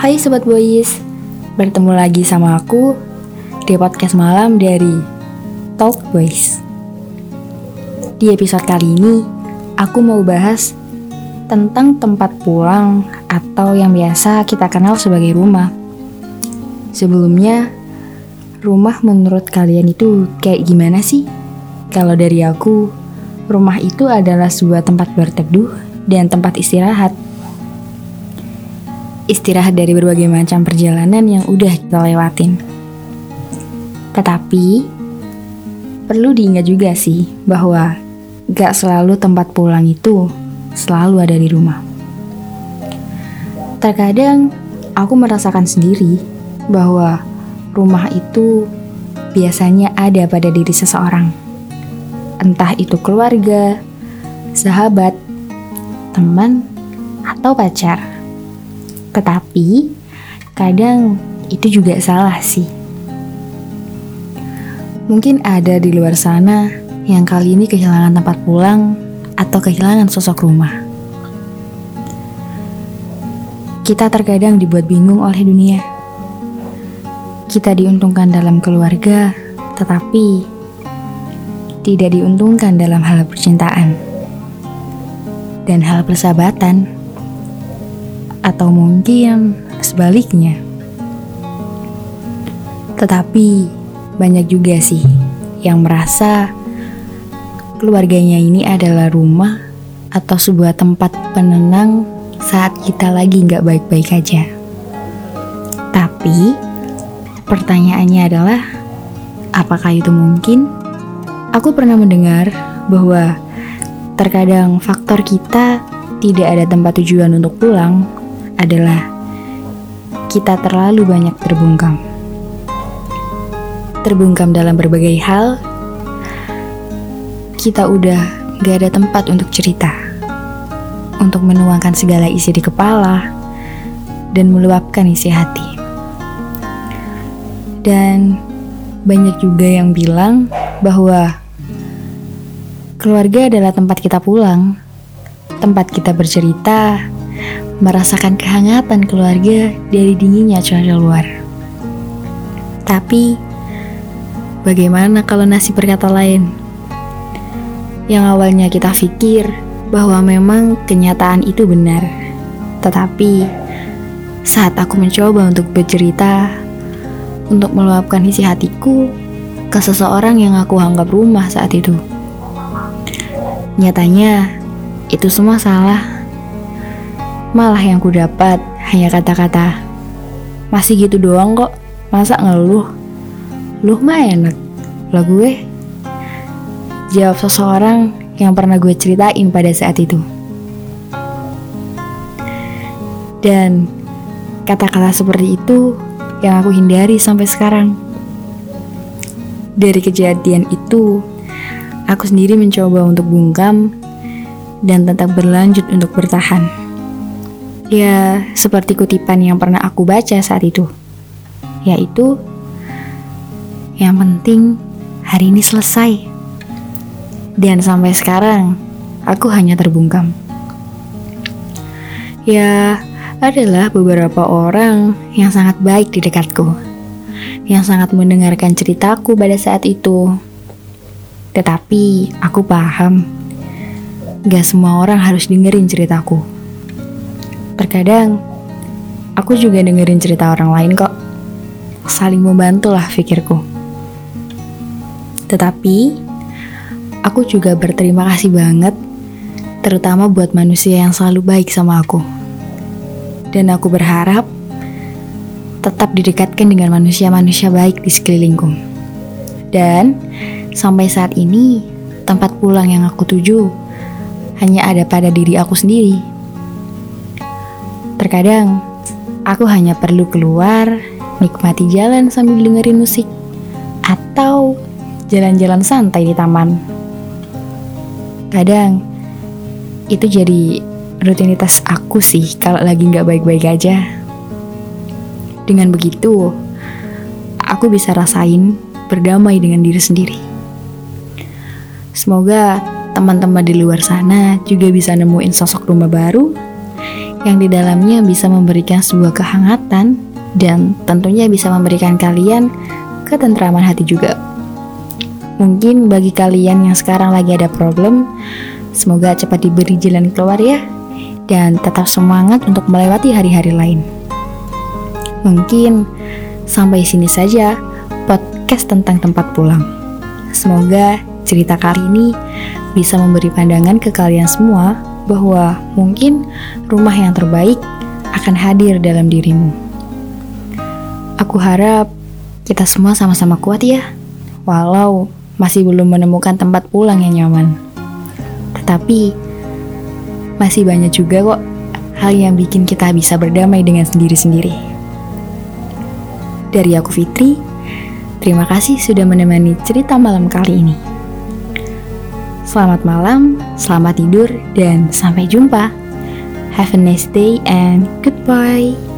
Hai Sobat Boys, bertemu lagi sama aku di podcast malam dari Talk Boys. Di episode kali ini, aku mau bahas tentang tempat pulang atau yang biasa kita kenal sebagai rumah. Sebelumnya, rumah menurut kalian itu kayak gimana sih? Kalau dari aku, rumah itu adalah sebuah tempat berteduh dan tempat istirahat istirahat dari berbagai macam perjalanan yang udah kita lewatin. Tetapi, perlu diingat juga sih bahwa gak selalu tempat pulang itu selalu ada di rumah. Terkadang, aku merasakan sendiri bahwa rumah itu biasanya ada pada diri seseorang. Entah itu keluarga, sahabat, teman, atau pacar. Tetapi kadang itu juga salah sih. Mungkin ada di luar sana yang kali ini kehilangan tempat pulang atau kehilangan sosok rumah. Kita terkadang dibuat bingung oleh dunia. Kita diuntungkan dalam keluarga, tetapi tidak diuntungkan dalam hal percintaan dan hal persahabatan atau mungkin sebaliknya. Tetapi banyak juga sih yang merasa keluarganya ini adalah rumah atau sebuah tempat penenang saat kita lagi nggak baik-baik aja. Tapi pertanyaannya adalah, apakah itu mungkin? Aku pernah mendengar bahwa terkadang faktor kita tidak ada tempat tujuan untuk pulang adalah kita terlalu banyak terbungkam. Terbungkam dalam berbagai hal, kita udah gak ada tempat untuk cerita, untuk menuangkan segala isi di kepala, dan meluapkan isi hati. Dan banyak juga yang bilang bahwa keluarga adalah tempat kita pulang, tempat kita bercerita, merasakan kehangatan keluarga dari dinginnya cuaca luar. Tapi, bagaimana kalau nasib berkata lain? Yang awalnya kita pikir bahwa memang kenyataan itu benar, tetapi saat aku mencoba untuk bercerita, untuk meluapkan isi hatiku ke seseorang yang aku anggap rumah saat itu. Nyatanya, itu semua salah Malah yang ku dapat hanya kata-kata, masih gitu doang kok, masa ngeluh? Luh mah enak, lah gue. Jawab seseorang yang pernah gue ceritain pada saat itu. Dan kata-kata seperti itu yang aku hindari sampai sekarang. Dari kejadian itu, aku sendiri mencoba untuk bungkam dan tetap berlanjut untuk bertahan. Ya, seperti kutipan yang pernah aku baca saat itu, yaitu yang penting hari ini selesai. Dan sampai sekarang, aku hanya terbungkam. Ya, adalah beberapa orang yang sangat baik di dekatku, yang sangat mendengarkan ceritaku pada saat itu. Tetapi aku paham, gak semua orang harus dengerin ceritaku. Terkadang, aku juga dengerin cerita orang lain kok. Saling membantu lah pikirku. Tetapi, aku juga berterima kasih banget, terutama buat manusia yang selalu baik sama aku. Dan aku berharap tetap didekatkan dengan manusia-manusia baik di sekelilingku. Dan sampai saat ini, tempat pulang yang aku tuju hanya ada pada diri aku sendiri. Terkadang, aku hanya perlu keluar, nikmati jalan sambil dengerin musik, atau jalan-jalan santai di taman. Kadang, itu jadi rutinitas aku sih kalau lagi nggak baik-baik aja. Dengan begitu, aku bisa rasain berdamai dengan diri sendiri. Semoga teman-teman di luar sana juga bisa nemuin sosok rumah baru yang di dalamnya bisa memberikan sebuah kehangatan dan tentunya bisa memberikan kalian ketentraman hati juga. Mungkin bagi kalian yang sekarang lagi ada problem, semoga cepat diberi jalan keluar ya, dan tetap semangat untuk melewati hari-hari lain. Mungkin sampai sini saja podcast tentang tempat pulang. Semoga cerita kali ini bisa memberi pandangan ke kalian semua bahwa mungkin rumah yang terbaik akan hadir dalam dirimu. Aku harap kita semua sama-sama kuat ya, walau masih belum menemukan tempat pulang yang nyaman. Tetapi masih banyak juga kok hal yang bikin kita bisa berdamai dengan sendiri-sendiri. Dari aku Fitri, terima kasih sudah menemani cerita malam kali ini. Selamat malam, selamat tidur, dan sampai jumpa. Have a nice day and goodbye.